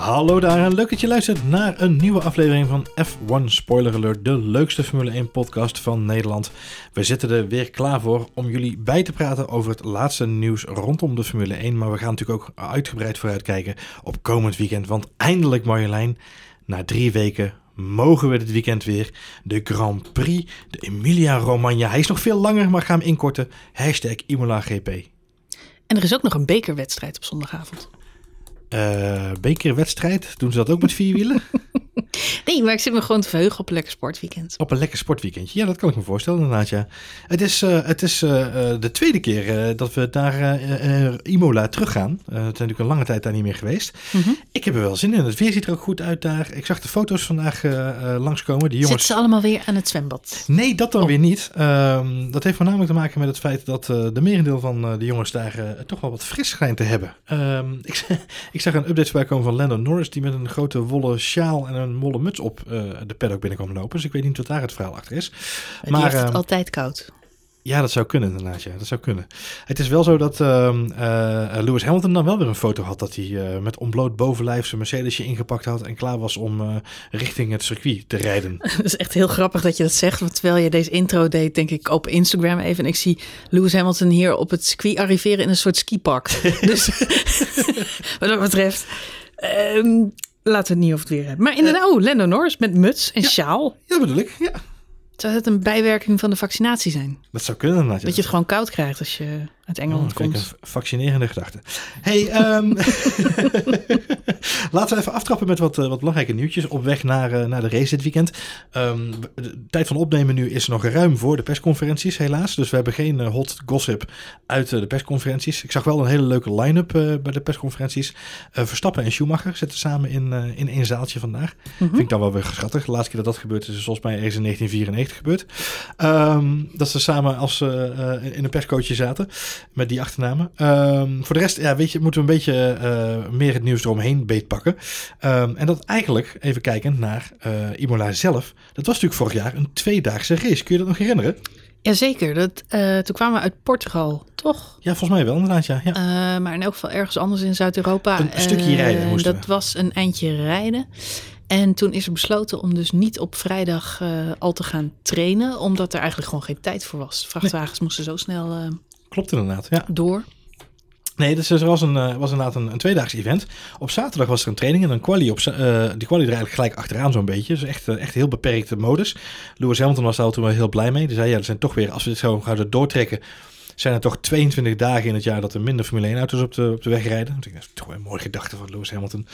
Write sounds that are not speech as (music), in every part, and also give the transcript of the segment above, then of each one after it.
Hallo daar en leuk dat je luistert naar een nieuwe aflevering van F1 Spoiler Alert, de leukste Formule 1 podcast van Nederland. We zitten er weer klaar voor om jullie bij te praten over het laatste nieuws rondom de Formule 1. Maar we gaan natuurlijk ook uitgebreid vooruitkijken op komend weekend, want eindelijk Marjolein, na drie weken mogen we dit weekend weer de Grand Prix, de Emilia Romagna. Hij is nog veel langer, maar ga hem inkorten. Hashtag Imola GP. En er is ook nog een bekerwedstrijd op zondagavond. Uh, bekerwedstrijd, doen ze dat ook met vier wielen? (laughs) (laughs) Nee, maar ik zit me gewoon te verheugen op een lekker sportweekend. Op een lekker sportweekendje. Ja, dat kan ik me voorstellen inderdaad, ja. Het is, uh, het is uh, de tweede keer dat we naar Imola teruggaan. het is natuurlijk een lange tijd daar niet meer geweest. Mm -hmm. Ik heb er wel zin in. Het weer ziet er ook goed uit daar. Ik zag de foto's vandaag langskomen. Die jongens... Zitten ze allemaal weer aan het zwembad? Nee, dat dan oh. weer niet. Um, dat heeft voornamelijk te maken met het feit dat de merendeel van de jongens daar toch wel wat fris schijnt te hebben. Um, (laughs) ik, ik zag een update voorbij komen van Lando Norris, die met een grote wollen sjaal en een wollen muts op uh, de paddock binnenkomen lopen. Dus ik weet niet wat daar het verhaal achter is. Die maar heeft het uh, altijd koud. Ja, dat zou kunnen inderdaad. Ja, dat zou kunnen. Het is wel zo dat uh, Lewis Hamilton dan wel weer een foto had dat hij uh, met ontbloot bovenlijf zijn Mercedesje ingepakt had en klaar was om richting het circuit te rijden. (laughs) Het is echt heel grappig dat je dat zegt, want terwijl je deze intro deed, denk ik op Instagram even en ik zie Lewis Hamilton hier op het circuit arriveren in een soort skipak. (laughs) dus (laughs) wat dat betreft. Um, laten we het niet over het weer hebben. Maar inderdaad, oh, Lando Norris met muts en ja, sjaal. Ja, bedoel ik. Ja. Zou het een bijwerking van de vaccinatie zijn? Dat zou kunnen. Dat je het gewoon koud krijgt als je uit Engeland oh, komt. Een vaccinerende gedachte. Hey, um, (laughs) laten we even aftrappen met wat, uh, wat belangrijke nieuwtjes op weg naar, uh, naar de race dit weekend. Um, de tijd van opnemen nu is nog ruim voor de persconferenties, helaas. Dus we hebben geen uh, hot gossip uit de persconferenties. Ik zag wel een hele leuke line-up bij de persconferenties. Verstappen en Schumacher zitten samen in, in één zaaltje vandaag. Mm -hmm. Vind ik dan wel weer schattig. De laatste keer dat dat gebeurt is volgens mij eens in 1994 gebeurd. Um, dat ze samen als in een perscoachje zaten met die achternamen. Um, voor de rest, ja, weet je, moeten we een beetje uh, meer het nieuws eromheen beetpakken. Um, en dat eigenlijk, even kijken naar uh, Imola zelf. Dat was natuurlijk vorig jaar een tweedaagse race. Kun je dat nog herinneren? Jazeker, dat, uh, toen kwamen we uit Portugal, toch? Ja, volgens mij wel inderdaad, ja. ja. Uh, maar in elk geval ergens anders in Zuid-Europa. Een, stukje rijden moesten Dat we. was een eindje rijden. En toen is er besloten om dus niet op vrijdag al te gaan trainen, omdat er eigenlijk gewoon geen tijd voor was. Vrachtwagens nee. moesten zo snel Klopt inderdaad, ja. door. Nee, dus er was, een, uh, was inderdaad een, een tweedaags event. Op zaterdag was er een training en een quali. Op, uh, die quali er eigenlijk gelijk achteraan zo'n beetje. Dus echt, uh, echt heel beperkte modus. Lewis Hamilton was daar toen wel heel blij mee. Die zei, ja, er zijn toch weer, als we dit zo gaan doortrekken... zijn er toch 22 dagen in het jaar dat er minder Formule 1 auto's op de, op de weg rijden. Dat is toch wel een mooie gedachte van Lewis Hamilton.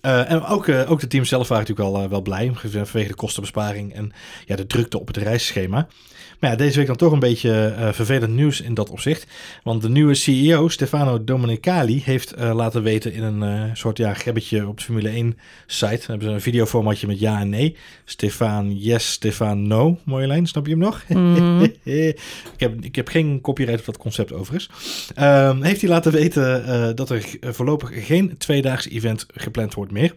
en ook, ook de teams zelf waren natuurlijk al wel blij vanwege de kostenbesparing en ja, de drukte op het reisschema. Maar ja, deze week dan toch een beetje uh, vervelend nieuws in dat opzicht. Want de nieuwe CEO, Stefano Domenicali, heeft uh, laten weten in een uh, soort ja, grebbetje op de Formule 1 site. Dan hebben ze een videoformatje met ja en nee. Stefan yes, Stefan no. Mooie lijn, snap je hem nog? Mm. (laughs) ik, heb, ik heb geen copyright op dat concept overigens. Um, heeft hij laten weten dat er voorlopig geen tweedaags event gepland wordt meer.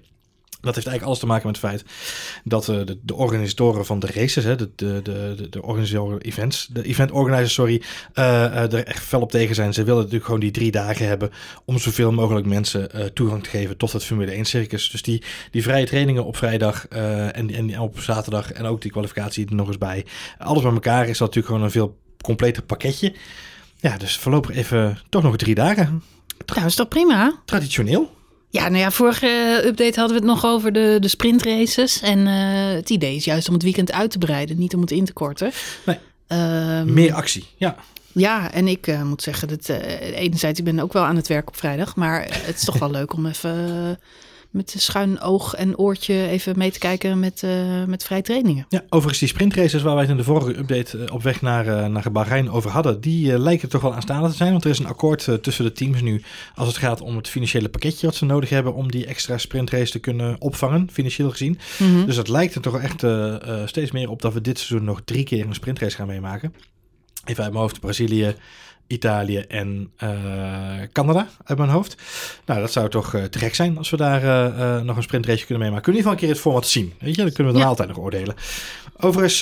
Dat heeft eigenlijk alles te maken met het feit dat uh, de, de, organisatoren van de races, hè, de, de, de, de organisatoren events, de event organizers, sorry, uh, uh, er echt fel op tegen zijn. Ze willen natuurlijk gewoon die drie dagen hebben om zoveel mogelijk mensen toegang te geven tot het Formule 1 circus. Dus die, die vrije trainingen op vrijdag en, en op zaterdag en ook die kwalificatie er nog eens bij. Alles bij elkaar is dat natuurlijk gewoon een veel completer pakketje. Ja, dus voorlopig even toch nog drie dagen. Tra nou, is toch prima? Traditioneel. Ja, nou ja, vorige update hadden we het nog over de, de sprintraces. En uh, het idee is juist om het weekend uit te breiden, niet om het in te korten. Nee. Um, Meer actie, ja. Ja, en ik uh, moet zeggen dat uh, enerzijds, ik ben ook wel aan het werk op vrijdag. Maar het is toch wel leuk om even met schuin oog en oortje even mee te kijken met, uh, met vrije trainingen. Ja, overigens die sprintraces waar wij het in de vorige update op weg naar, uh, naar Bahrein over hadden, die uh, lijken toch wel aanstaande te zijn. Want er is een akkoord tussen de teams nu als het gaat om het financiële pakketje wat ze nodig hebben om die extra sprintrace te kunnen opvangen, financieel gezien. Mm -hmm. Dus het lijkt er toch echt steeds meer op dat we dit seizoen nog drie keer een sprintrace gaan meemaken. Even uit mijn hoofd, Brazilië, Italië en uh, Canada uit mijn hoofd. Nou, dat zou toch uh, te gek zijn als we daar uh, nog een sprintrace kunnen meemaken. Kunnen we in ieder geval een keer het format zien? Weet je, dan kunnen we dan ja. altijd nog oordelen. Overigens,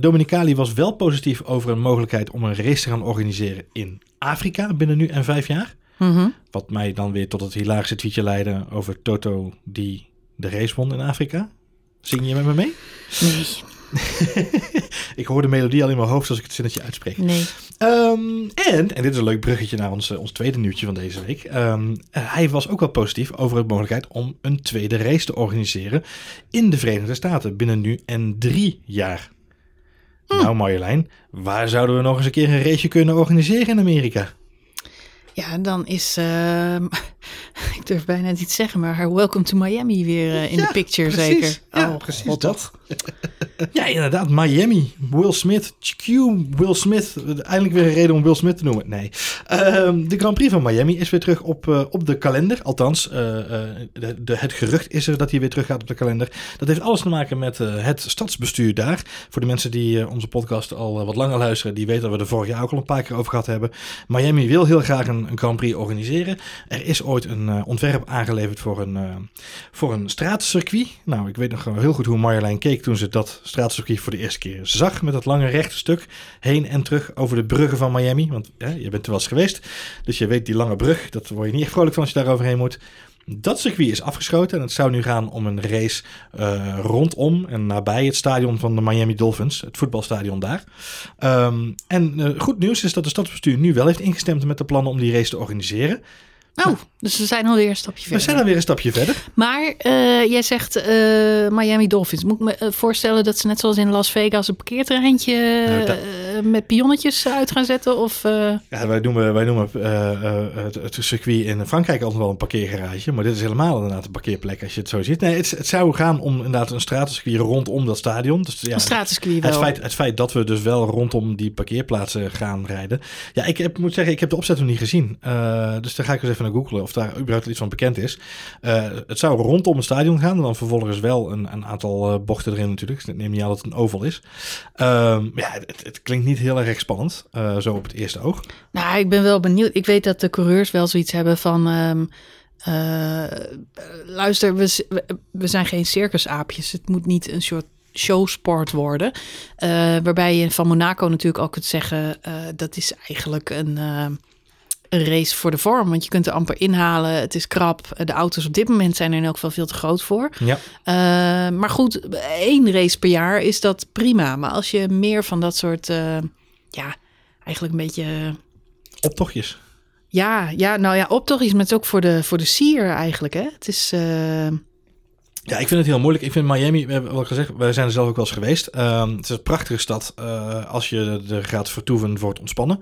Dominicali was wel positief over een mogelijkheid om een race te gaan organiseren in Afrika binnen nu en vijf jaar. Mhm. Wat mij dan weer tot het hilarische tweetje leidde over Toto die de race won in Afrika. Zing je met me mee? Nee, (laughs) ik hoor de melodie al in mijn hoofd als ik het zinnetje uitspreek. nee. Ehm, en, en dit is een leuk bruggetje naar ons, eh, ons tweede nieuwtje van deze week. Ehm, eh, hij was ook wel positief over de mogelijkheid om een tweede race te organiseren in de Verenigde Staten binnen nu en drie jaar. Nou Marjolein, waar zouden we nog eens een keer een raceje kunnen organiseren in Amerika? Ja, dan is, ehm, (laughs) ik durf bijna niet te zeggen, maar haar Welcome to Miami weer eh, in Ja, de picture precies. zeker. Ja, oh, precies God, dat. Ja, inderdaad, Miami. Will Smith, Q, Will Smith. Eindelijk weer een reden om Will Smith te noemen. Nee. Ehm, de Grand Prix van Miami is weer terug op, eh, op de kalender. Althans, eh, de, de- het gerucht is er dat hij weer terug gaat op de kalender. Dat heeft alles te maken met het stadsbestuur daar. Voor de mensen die onze podcast al wat langer luisteren, die weten dat we er vorig jaar ook al een paar keer over gehad hebben. Miami wil heel graag een, een Grand Prix organiseren. Er is ooit een eh, ontwerp aangeleverd voor een, eh, voor een straatcircuit. Nou, ik weet nog heel goed hoe Marjolein keek toen ze dat straatcircuit voor de eerste keer zag. Met dat lange rechte stuk heen en terug over de bruggen van Miami. Want je bent er wel eens geweest. Dus je weet die lange brug. Dat word je niet echt vrolijk van als je daar overheen moet. Dat circuit is afgeschoten en het zou nu gaan om een race eh, rondom en nabij het stadion van de Miami Dolphins, het voetbalstadion daar. Ehm, en goed nieuws is dat de stadsbestuur nu wel heeft ingestemd met de plannen om die race te organiseren. Oh, dus we zijn alweer een stapje We verder. zijn dan weer een stapje verder. Maar eh, jij zegt eh, Miami Dolphins. Moet ik me eh, voorstellen dat ze net zoals in Las Vegas een parkeerterreintje Nou, dat- met pionnetjes uit gaan zetten? Of, eh, Ja, wij noemen, wij noemen eh, eh, het, het circuit in Frankrijk altijd wel een parkeergarage. Maar dit is helemaal inderdaad een parkeerplek als je het zo ziet. Nee, het, het zou gaan om inderdaad een straatcircuit rondom dat stadion. Dus ja, een stratencircuit wel? Het feit, het feit dat we dus wel rondom die parkeerplaatsen gaan rijden. Ja, ik heb, moet zeggen, ik heb de opzet nog niet gezien. Eh, dus daar ga ik eens even naar googlen of daar überhaupt iets van bekend is. Eh, het zou rondom het stadion gaan. En dan vervolgens wel een, een aantal eh, bochten erin natuurlijk. Dus ik neem niet aan dat het een oval is. Ehm, ja, het, het klinkt niet heel erg spannend. eh, zo op het eerste oog. Nou, ik ben wel benieuwd. Ik weet dat de coureurs wel zoiets hebben van... ehm, eh, luister, we, we, zijn geen circusaapjes. Het moet niet een soort showsport worden. Eh, waarbij je van Monaco natuurlijk ook kunt zeggen... dat is eigenlijk een, een race voor de vorm. Want je kunt er amper inhalen. Het is krap. De auto's op dit moment zijn er in elk geval veel te groot voor. Ja. Eh, maar goed, één race per jaar is dat prima. Maar als je meer van dat soort... eh, ja, eigenlijk een beetje... Optochtjes. Ja, ja, nou ja, optocht is met ook voor de, voor de sier eigenlijk. Hè? Het is. eh, Ja, ik vind het heel moeilijk. Ik vind Miami, we hebben al gezegd, wij zijn er zelf ook wel eens geweest. Ehm, het is een prachtige stad eh, als je er gaat vertoeven voor het ontspannen.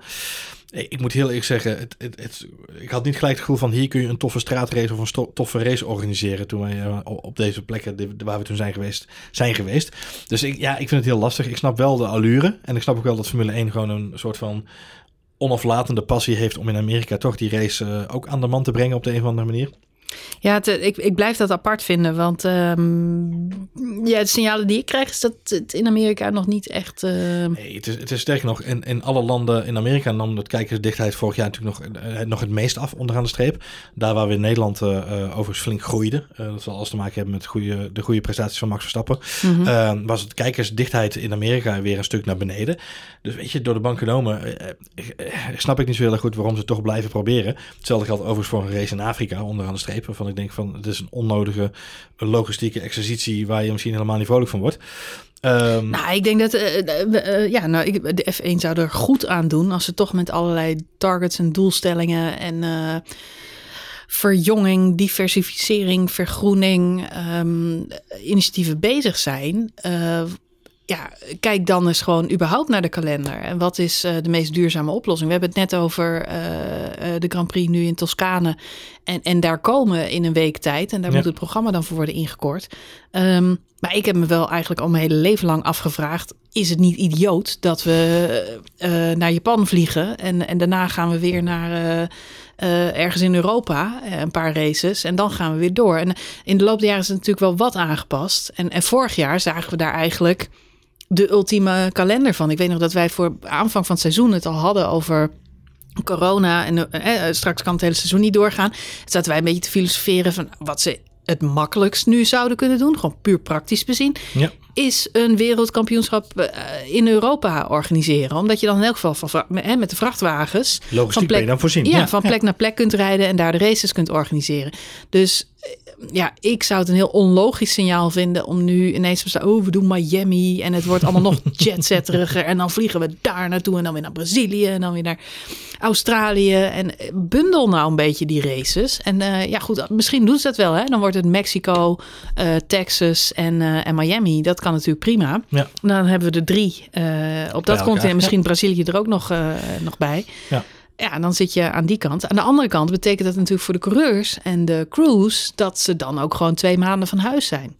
Ik moet heel eerlijk zeggen, het, het, ik had niet gelijk het gevoel van hier kun je een toffe straatrace of een toffe race organiseren toen wij eh, op deze plekken waar we toen zijn geweest, zijn geweest. Dus ik, ja, ik vind het heel lastig. Ik snap wel de allure en ik snap ook wel dat Formule 1 gewoon een soort van onaflatende passie heeft om in Amerika toch die race eh, ook aan de man te brengen op de een of andere manier. Ja, het, ik, ik blijf dat apart vinden. Want ehm, ja, de signalen die ik krijg is dat het in Amerika nog niet echt. eh, Nee, het is, het is sterker nog, in, in alle landen in Amerika nam het kijkersdichtheid vorig jaar natuurlijk nog, eh, nog het meest af onderaan de streep. Daar waar we in Nederland eh, eh, overigens flink groeiden, eh, dat zal alles te maken hebben met goede, de goede prestaties van Max Verstappen, mhm. eh, was het kijkersdichtheid in Amerika weer een stuk naar beneden. Dus weet je, door de bank genomen, eh, eh, eh, snap ik niet zo heel erg goed waarom ze toch blijven proberen. Hetzelfde geldt overigens voor een race in Afrika onderaan de streep, waarvan ik denk van het is een onnodige logistieke exercitie waar je misschien helemaal niet vrolijk van wordt. Ehm, Nou, ik denk dat. eh, eh, eh, ja, nou, ik, de F1 zou er goed aan doen als ze toch met allerlei targets en doelstellingen en. verjonging, diversificering, vergroening, ehm, initiatieven bezig zijn. Ja, kijk dan eens gewoon überhaupt naar de kalender. En wat is eh, de meest duurzame oplossing? We hebben het net over eh, eh, de Grand Prix nu in Toscane. En, en daar komen in een week tijd. En daar Ja. moet het programma dan voor worden ingekort. Ehm, maar ik heb me wel eigenlijk al mijn hele leven lang afgevraagd... is het niet idioot dat we naar Japan vliegen... En, en daarna gaan we weer naar... ergens in Europa, een paar races. En dan gaan we weer door. En in de loop der jaren is het natuurlijk wel wat aangepast. En, en vorig jaar zagen we daar eigenlijk de ultieme kalender van. Ik weet nog dat wij voor aanvang van het seizoen het al hadden over corona. En eh, eh, straks kan het hele seizoen niet doorgaan. Toen zaten wij een beetje te filosoferen van wat ze het makkelijkst nu zouden kunnen doen. Gewoon puur praktisch bezien. Ja. Is een wereldkampioenschap eh, in Europa organiseren. Omdat je dan in elk geval van, met, de vrachtwagens Logistiek je dan voorzien. ja, van plek naar plek kunt rijden en daar de races kunt organiseren. Dus eh, ja, ik zou het een heel onlogisch signaal vinden om nu ineens te zeggen, oh, we doen Miami en het wordt allemaal nog (laughs) jetsetteriger en dan vliegen we daar naartoe en dan weer naar Brazilië en dan weer naar Australië en eh, bundel nou een beetje die races. En ja, goed, misschien doen ze dat wel, hè? Dan wordt het Mexico, Texas en, en Miami. Dat kan natuurlijk prima. Ja. Dan hebben we er drie eh, op dat continent. Misschien Brazilië er ook nog, eh, nog bij. Ja. Ja, dan zit je aan die kant. Aan de andere kant betekent dat natuurlijk voor de coureurs en de crews dat ze dan ook gewoon twee maanden van huis zijn.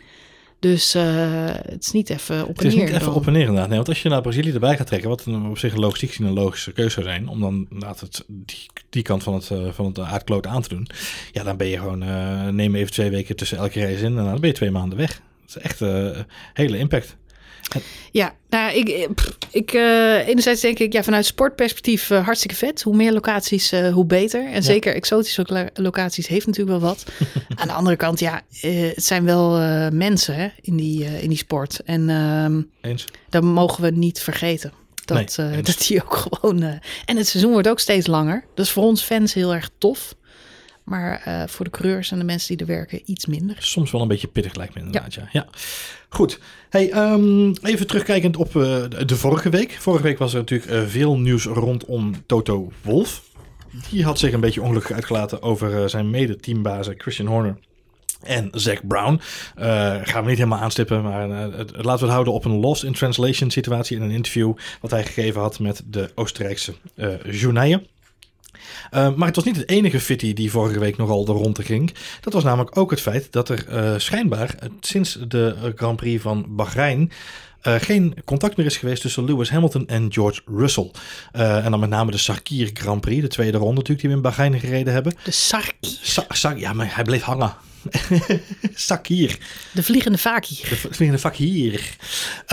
Dus eh, het is niet even op Het en is neer. niet even op en neer inderdaad. Nee, want als je naar Brazilië erbij gaat trekken, wat een- op zich een logistiek een logische keuze zou zijn, om dan inderdaad het, die, die kant van het, van het aardkloot aan te doen, ja, dan ben je gewoon, neem even twee weken tussen elke race in en dan ben je twee maanden weg. Is echt een hele impact. Ja, nou, ik, eh, ik eh, enerzijds denk ik, ja, vanuit sportperspectief eh, hartstikke vet. Hoe meer locaties, eh, hoe beter. En zeker exotische loca- locaties heeft natuurlijk wel wat. (laughs) Aan de andere kant, ja, eh, het zijn wel eh, mensen hè, in, die, eh, in die sport. En Eens? dat mogen we niet vergeten. Dat, Nee, eh, (laughs) dat die ook gewoon. eh, en het seizoen wordt ook steeds langer. Dat is voor ons fans heel erg tof. Maar eh, voor de coureurs en de mensen die er werken iets minder. Soms wel een beetje pittig lijkt me inderdaad, ja. ja. Goed. Hey, ehm, even terugkijkend op eh, de- vorige week. Vorige week was er natuurlijk eh, veel nieuws rondom Toto Wolf. Die had zich een beetje ongelukkig uitgelaten over zijn mede-teambazen Christian Horner en Zack Brown. Gaan we niet helemaal aanstippen, maar het- laten we het houden op een lost in translation situatie in een interview wat hij gegeven had met de Oostenrijkse journaaien. Uh, maar het was niet het enige fitty die vorige week nogal de ronde ging. Dat was namelijk ook het feit dat er uh, schijnbaar uh, sinds de Grand Prix van Bahrein uh, geen contact meer is geweest tussen Lewis Hamilton en George Russell. Uh, en dan met name de Sarkir Grand Prix, de tweede ronde natuurlijk die we in Bahrein gereden hebben. De Sarkir. Sa Sa ja, maar hij bleef hangen. (laughs) Sakir. De vliegende Fakir. De vliegende Fakir.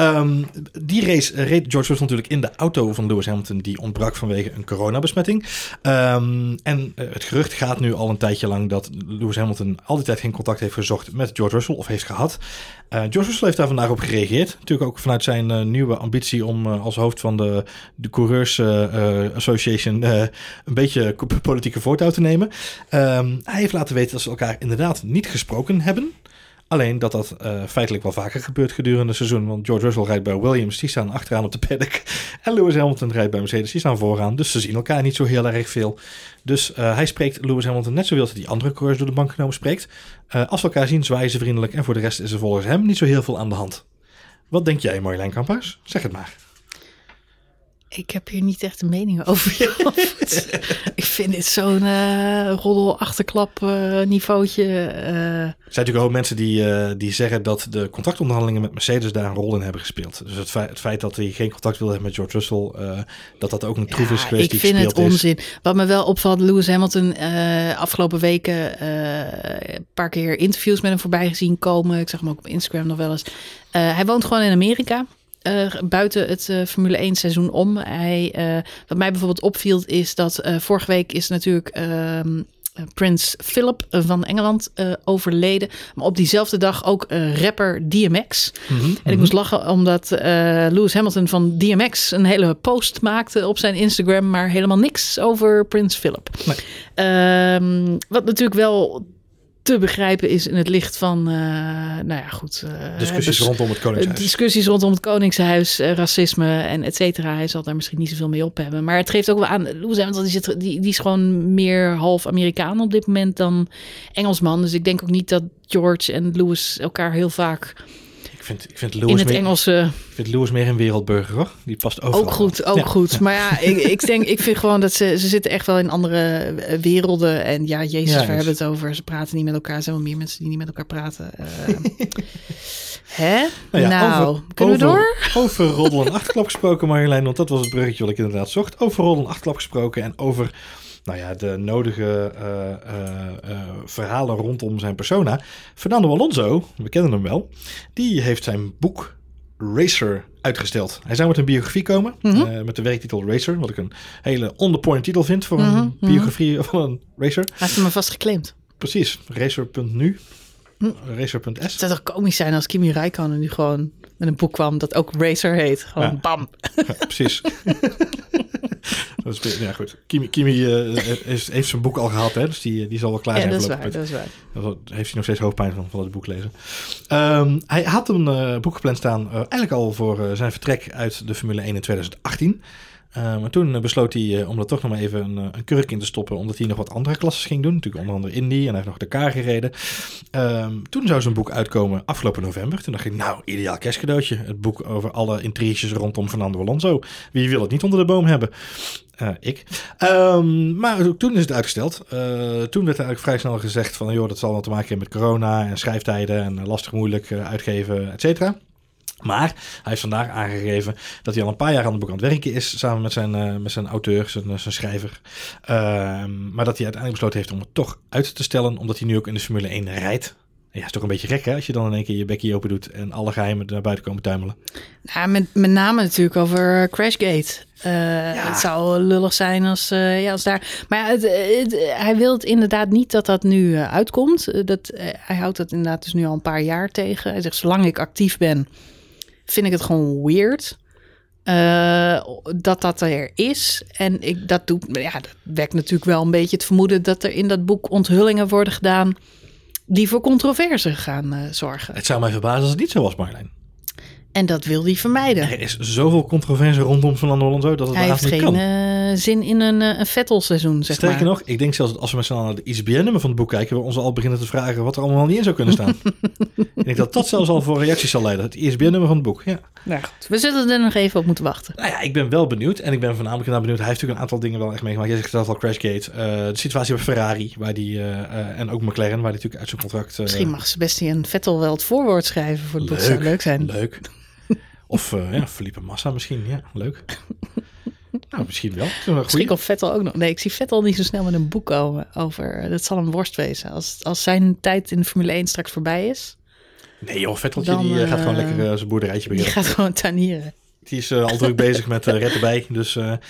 Um, die race reed George Russell natuurlijk in de auto van Lewis Hamilton. Die ontbrak vanwege een coronabesmetting. Um, en uh, het gerucht gaat nu al een tijdje lang dat Lewis Hamilton al die tijd geen contact heeft gezocht met George Russell. Of heeft gehad. Uh, George Russell heeft daar vandaag op gereageerd. Natuurlijk ook vanuit zijn uh, nieuwe ambitie om uh, als hoofd van de, de Coureurs Association een beetje politieke voortouw te nemen. Um, hij heeft laten weten dat ze elkaar inderdaad niet gesproken hebben. Alleen dat dat uh, feitelijk wel vaker gebeurt gedurende het seizoen. Want George Russell rijdt bij Williams, die staan achteraan op de paddock. (laughs) En Lewis Hamilton rijdt bij Mercedes, die staan vooraan. Dus ze zien elkaar niet zo heel erg veel. Dus uh, hij spreekt Lewis Hamilton net zoveel als die andere coureurs door de bank genomen spreekt. Uh, als ze elkaar zien, zwaaien ze vriendelijk. En voor de rest is er volgens hem niet zo heel veel aan de hand. Wat denk jij, Marjolein Kamphuis? Zeg het maar. Ik heb hier niet echt een mening (laughs) over. (laughs) ik vind dit zo'n uh, roddel achterklap uh, niveautje. Uh... Er zijn natuurlijk ook mensen die, die zeggen dat de contractonderhandelingen met Mercedes daar een rol in hebben gespeeld. Dus het feit, het feit dat hij geen contact wilde hebben met George Russell, dat dat ook een troef ja, is geweest ik vind het is. onzin. Wat me wel opvalt, Lewis Hamilton afgelopen weken een paar keer interviews met hem voorbij gezien komen. Ik zag hem ook op Instagram nog wel eens. Hij woont gewoon in Amerika. Uh, buiten het uh, Formule 1 seizoen om. Hij, uh, wat mij bijvoorbeeld opviel is dat vorige week is natuurlijk ehm, Prins Philip van Engeland overleden. Maar op diezelfde dag ook rapper DMX. Mm -hmm, en ik -hmm. moest lachen omdat Lewis Hamilton van DMX een hele post maakte op zijn Instagram. Maar helemaal niks over Prins Philip. Nee. wat natuurlijk wel te begrijpen is in het licht van, uh, nou ja, goed. Uh, discussies dus, rondom het Koningshuis. Discussies rondom het Koningshuis, uh, racisme en et cetera. Hij zal daar misschien niet zoveel mee op hebben. Maar het geeft ook wel aan, Lewis Hamilton, die, zit, die, die is gewoon meer half Amerikaan op dit moment dan Engelsman. Dus ik denk ook niet dat George en Lewis elkaar heel vaak... Ik vind, ik vind Lewis in het meer, Engelse. Ik vind Lewis meer een wereldburger, hoor. Die past overal. Ook goed, ook ja. goed. Maar ja, ik, (laughs) ik, denk, ik vind gewoon dat ze, ze zitten echt wel in andere werelden. En ja, Jezus, ja, waar hebben we het over? Ze praten niet met elkaar. Er zijn wel meer mensen die niet met elkaar praten. Uh, (laughs) hè? Nou, ja, nou over, kunnen over, we door? Over roddel en (laughs) achterklap gesproken, Marjolein. Want dat was het bruggetje wat ik inderdaad zocht. Over roddel en achterklap gesproken. En over nou ja, de nodige uh, uh, uh, verhalen rondom zijn persona. Fernando Alonso, we kennen hem wel, die heeft zijn boek Racer uitgesteld. Hij zou met een biografie komen, mm -hmm. met de werktitel Racer, wat ik een hele on-the-point titel vind voor mm -hmm, een biografie mm (laughs) -hmm. van een racer. Hij heeft hem vast geclaimd. Precies, racer.nu. Racer.s. Het zou toch komisch zijn als Kimi Räikkönen nu gewoon met een boek kwam dat ook Racer heet. Gewoon Ja. bam. Ja, precies. (laughs) dat is, ja, goed. Kimi, Kimi eh, heeft, heeft zijn boek al gehad, hè? dus die, die zal wel klaar Ja, zijn. dat is waar, dat dat is waar. Daar heeft hij nog steeds hoofdpijn van, van het boek lezen. Ehm, hij had een eh, boek gepland staan, eh, eigenlijk al voor eh, zijn vertrek uit de Formule 1 in 2018. Eh, maar toen eh, besloot hij eh, om er toch nog maar even een, een kurk in te stoppen, omdat hij nog wat andere klasses ging doen. Natuurlijk onder andere Indy en hij heeft nog de K gereden. Ehm, toen zou zijn boek uitkomen afgelopen november. Toen dacht ik, nou, ideaal kerstcadeautje. Het boek over alle intriges rondom Fernando Alonso. Wie wil het niet onder de boom hebben? Ik. Ehm, maar toen is het uitgesteld. Toen werd er eigenlijk vrij snel gezegd van... joh, dat zal wel te maken hebben met corona en schrijftijden... en lastig moeilijk uitgeven, et cetera. Maar hij heeft vandaag aangegeven dat hij al een paar jaar aan het boek aan het werken is... samen met zijn, eh, met zijn auteur, zijn, eh, zijn schrijver. Ehm, maar dat hij uiteindelijk besloten heeft om het toch uit te stellen... omdat hij nu ook in de Formule 1 rijdt. Ja, is toch een beetje gek hè, als je dan in één keer je bekje open doet... en alle geheimen naar buiten komen tuimelen. Ja, met, met name natuurlijk over Crashgate. Eh, Het zou lullig zijn als, eh, ja, als daar. Maar ja, het, het- hij wil het inderdaad niet dat dat nu eh, uitkomt. Eh, dat, eh, hij houdt dat inderdaad dus nu al een paar jaar tegen. Hij zegt: zolang ik actief ben, vind ik het gewoon weird. eh, dat dat er is. En ik, dat, doet, ja, dat wekt natuurlijk wel een beetje het vermoeden dat er in dat boek onthullingen worden gedaan. Die voor controverse gaan eh, zorgen. Het zou mij verbazen als het niet zo was, Marlijn. En dat wil hij vermijden. Er is zoveel controverse rondom Fernando Alonso dat het Hij heeft niet geen eh, zin in een, eh, een Vettel-seizoen, zeg Sterker maar. nog, ik denk zelfs dat als we met z'n allen naar de ISBN-nummer van het boek kijken, we ons al beginnen te vragen wat er allemaal niet in zou kunnen staan. (laughs) ik denk dat dat zelfs al voor reacties zal leiden. Het ISBN-nummer van het boek, ja. Nou goed, we zullen er nog even op moeten wachten. Nou ja, ik ben wel benieuwd. En ik ben voornamelijk naar benieuwd. Hij heeft natuurlijk een aantal dingen wel echt meegemaakt. Jij zegt zelf al Crashgate. eh, de situatie bij Ferrari, waar die, en ook McLaren, waar die natuurlijk uit zijn contract... Misschien mag Sebastian Vettel wel het voorwoord schrijven voor het boek. Zou leuk zijn. Leuk. Of eh, ja, Felipe Massa misschien. Ja, leuk. (laughs) nou, misschien wel. Misschien komt Vettel ook nog. Nee, ik zie Vettel niet zo snel met een boek komen over. Dat zal een worst wezen. Als, als zijn tijd in de Formule 1 straks voorbij is, Nee joh, Vetteltje Dan, die eh, gaat gewoon eh, lekker zijn boerderijtje die beginnen. gaat gewoon tuinieren. Die is al druk bezig met uh, erbij. Dus Ja.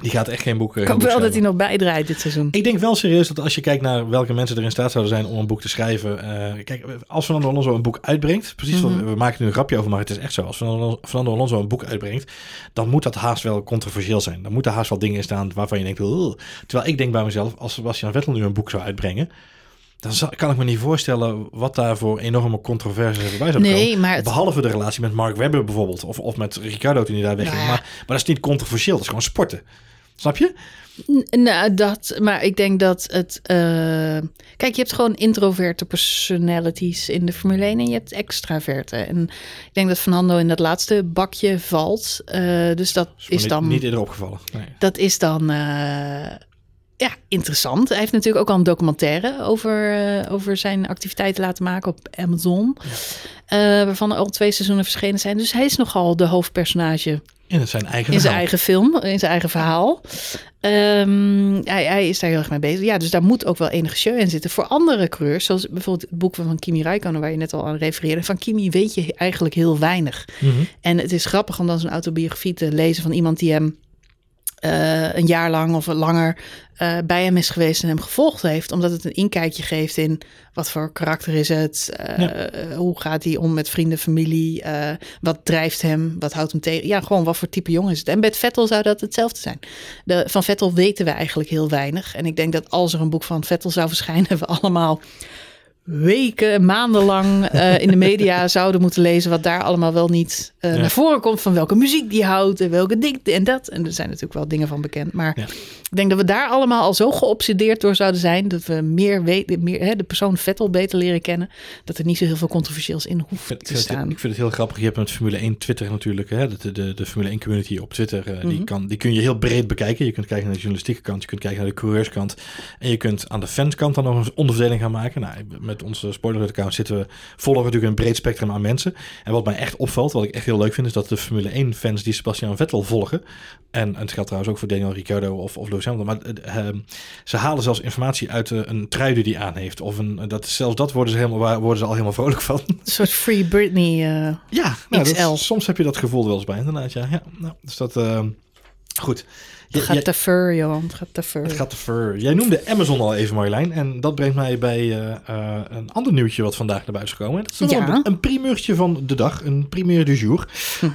Die gaat echt geen boek. eh, Ik hoop boek wel dat hij nog bijdraait dit seizoen. Ik denk wel serieus dat als je kijkt naar welke mensen er in staat zouden zijn om een boek te schrijven. eh, kijk, als Fernando Alonso een boek uitbrengt, precies wat Mhm. we maken nu een grapje over, maar het is echt zo. Als Fernando Fernando Alonso een boek uitbrengt, dan moet dat haast wel controversieel zijn. Dan moeten haast wel dingen in staan waarvan je denkt, "Ugh." terwijl ik denk bij mezelf, als Sebastian Vettel nu een boek zou uitbrengen, dan kan ik me niet voorstellen wat daar voor enorme controversies bij zou komen. Nee, maar het- Behalve de relatie met Mark Webber bijvoorbeeld, of, of met Ricardo toen hij daar wegging. Nou ja. maar, maar dat is niet controversieel, dat is gewoon sporten. Snap je? N- Nou, dat, maar ik denk dat het. eh, kijk, je hebt gewoon introverte personalities in de Formule 1 en je hebt extraverte. En ik denk dat Fernando in dat laatste bakje valt. Eh, dus dat is dan. niet eerder opgevallen. Nee. Dat is dan. eh, ja, interessant. Hij heeft natuurlijk ook al een documentaire over, eh, over zijn activiteiten laten maken op Amazon. Eh, waarvan er al twee seizoenen verschenen zijn. Dus hij is nogal de hoofdpersonage In zijn eigen in zijn eigen film, in zijn eigen verhaal. Ehm, hij, hij is daar heel erg mee bezig. Ja, dus daar moet ook wel enige show in zitten. Voor andere coureurs, zoals bijvoorbeeld het boek van Kimi Räikkönen... waar je net al aan refereerde. Van Kimi weet je eigenlijk heel weinig. Mhm. En het is grappig om dan zo'n autobiografie te lezen... van iemand die hem eh, een jaar lang of langer eh, bij hem is geweest... en hem gevolgd heeft. Omdat het een inkijkje geeft in wat voor karakter is het... eh, Ja. hoe gaat hij om met vrienden, familie... wat drijft hem, wat houdt hem tegen... ja, gewoon wat voor type jongen is het. En met Vettel zou dat hetzelfde zijn. De, van Vettel weten we eigenlijk heel weinig. En ik denk dat als er een boek van Vettel zou verschijnen... (laughs) we allemaal weken, maandenlang eh, in de media (laughs) zouden moeten lezen... wat daar allemaal wel niet eh, Ja. naar voren komt... van welke muziek die houdt en welke dit en dat. En er zijn natuurlijk wel dingen van bekend. Maar Ja. ik denk dat we daar allemaal al zo geobsedeerd door zouden zijn... dat we meer weten, meer, hè, de persoon Vettel beter leren kennen... dat er niet zo heel veel controversieels in hoeft ik, te het, staan. ik vind het heel grappig. Je hebt met Formule 1 Twitter natuurlijk. Hè, de, de, de Formule 1 community op Twitter. eh, die, Mhm. kan, die kun je heel breed bekijken. Je kunt kijken naar de journalistieke kant. Je kunt kijken naar de coureurskant. En je kunt aan de fanskant dan nog een onderverdeling gaan maken. Nou, met onze spoiler account zitten we volgen natuurlijk een breed spectrum aan mensen. En wat mij echt opvalt, wat ik echt heel leuk vind, is dat de Formule 1 fans die Sebastian Vettel volgen. En, en het geldt trouwens ook voor Daniel Ricciardo of, of Lewis Hamilton. Maar eh, ehm, ze halen zelfs informatie uit eh, een trui die hij aan heeft. Of een, dat, zelfs dat worden ze, helemaal, waar- worden ze al helemaal vrolijk van. Een soort Free Britney. eh, Ja, nou, dat- soms heb je dat gevoel er wel eens bij, inderdaad. Ja, ja nou, dus dat, eh, Goed. Het gaat te ver, Johan. Het gaat te ver. het gaat te ver. Jij noemde Amazon al even, Marjolein. En dat brengt mij bij eh, eh, een ander nieuwtje wat vandaag naar buiten is gekomen. Dat is Ja. een, een primeurtje van de dag. Een primeur du jour.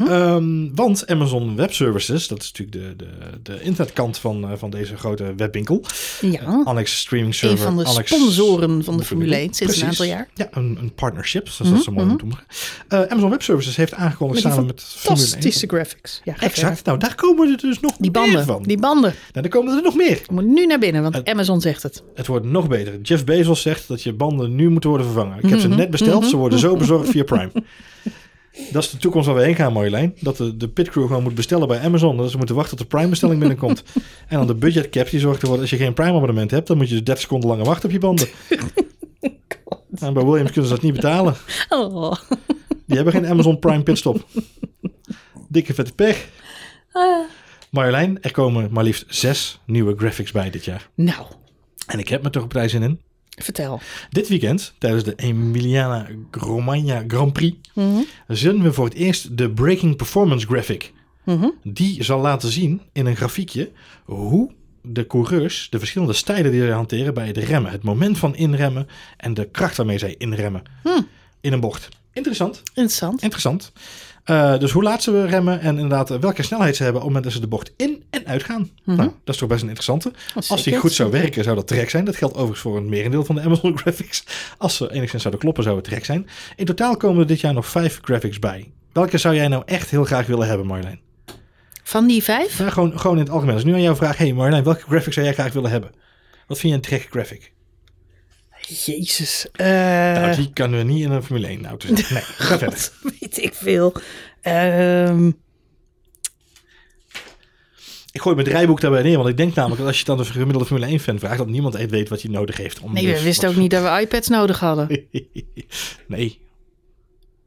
Ehm, want Amazon Web Services, dat is natuurlijk de, de, de internetkant van, eh, van deze grote webwinkel. Ja, Annex Streaming een Server. van de Annex sponsoren van de Formule 1 sinds Precies. een aantal jaar. Ja, een, een partnership, zoals dat zo mooi noemen. Eh, Amazon Web Services heeft aangekondigd samen met Formule 1. Fantastische graphics. Ja. Exact. Nou, daar komen er dus nog Die banden, van. Die banden. Nou, daar komen er nog meer. Je moet nu naar binnen, want Amazon zegt het. Het wordt nog beter. Jeff Bezos zegt dat je banden nu moeten worden vervangen. Ik heb Mhm, ze net besteld. Ze worden zo bezorgd via Prime. (laughs) Dat is de toekomst waar we heen gaan, Marjolein. Dat de, de pitcrew gewoon moet bestellen bij Amazon. Dat ze moeten wachten tot de Prime-bestelling (laughs) binnenkomt. en dan de budget cap die zorgt ervoor dat als je geen Prime-abonnement hebt... dan moet je dus 30 seconden langer wachten op je banden. (laughs) en bij Williams kunnen ze dat niet betalen. Oh. Die hebben geen Amazon Prime pitstop. Dikke vette pech. Marjolein, er komen maar liefst zes nieuwe graphics bij dit jaar. Nou, En ik heb me toch op prijs in vertel. Dit weekend, tijdens de Emiliana Romagna Grand Prix, zullen we voor het eerst de Breaking Performance Graphic. Die zal laten zien in een grafiekje hoe de coureurs de verschillende stijlen die ze hanteren bij het remmen. Het moment van inremmen en de kracht waarmee zij inremmen in een bocht. Interessant, Interessant. interessant. Eh, dus hoe laat ze remmen en inderdaad eh, welke snelheid ze hebben op het moment dat ze de bocht in en uit gaan. Nou, dat is toch best een interessante. Als die goed zou werken, zou dat trek zijn. Dat geldt overigens voor een merendeel van de Amazon (laughs) graphics. Als ze enigszins zouden kloppen, zou het trek zijn. In totaal komen er dit jaar nog vijf graphics bij. Welke zou jij nou echt heel graag willen hebben, Marjolein? Van die vijf? Ja, gewoon, gewoon in het algemeen. Dus nu aan jouw vraag, hey Marjolein, welke graphic zou jij graag willen hebben? Wat vind je een trek graphic? Jezus. Eh, nou, die kunnen we niet in een Formule 1 auto zetten. Nee, (laughs) ga verder. weet ik veel. Ehm, Ik gooi mijn draaiboek daarbij neer, want ik denk namelijk dat als je dan een gemiddelde Formule 1 fan vraagt, dat niemand echt weet wat hij nodig heeft. Om nee, dus we wisten ook niet dat we iPads nodig hadden. (laughs) nee,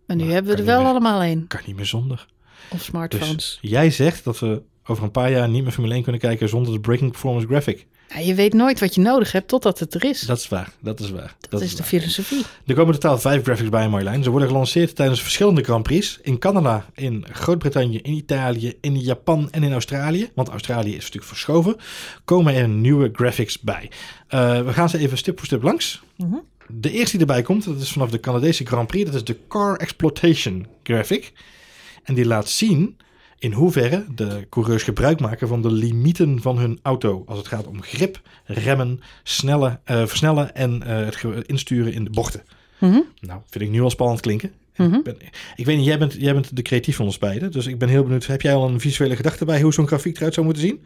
En nu Maar hebben we er wel meer. allemaal een. kan niet meer zonder. Of Dus smartphones. jij zegt dat we over een paar jaar niet meer Formule 1 kunnen kijken zonder de Breaking Performance Graphic. Ja, je weet nooit wat je nodig hebt totdat het er is. Dat, Dat is waar, dat is waar. is de waar. filosofie. Er komen totaal vijf graphics bij, Marjolein. Ze worden gelanceerd tijdens verschillende Grand Prix. In Canada, in Groot-Brittannië, in Italië, in Japan en in Australië. Want Australië is natuurlijk verschoven. Komen er nieuwe graphics bij. Eh, we gaan ze even stip voor stip langs. De eerste die erbij komt, dat is vanaf de Canadese Grand Prix. Dat is de Car Exploitation Graphic. En die laat zien in hoeverre de coureurs gebruik maken van de limieten van hun auto. Als het gaat om grip, remmen, snellen, eh, versnellen en eh, het insturen in de bochten. Mhm. Nou, vind ik nu al spannend klinken. ik, ben, ik weet niet, jij bent, jij bent de creatief van ons beiden. Dus ik ben heel benieuwd. Heb jij al een visuele gedachte bij hoe zo'n grafiek eruit zou moeten zien?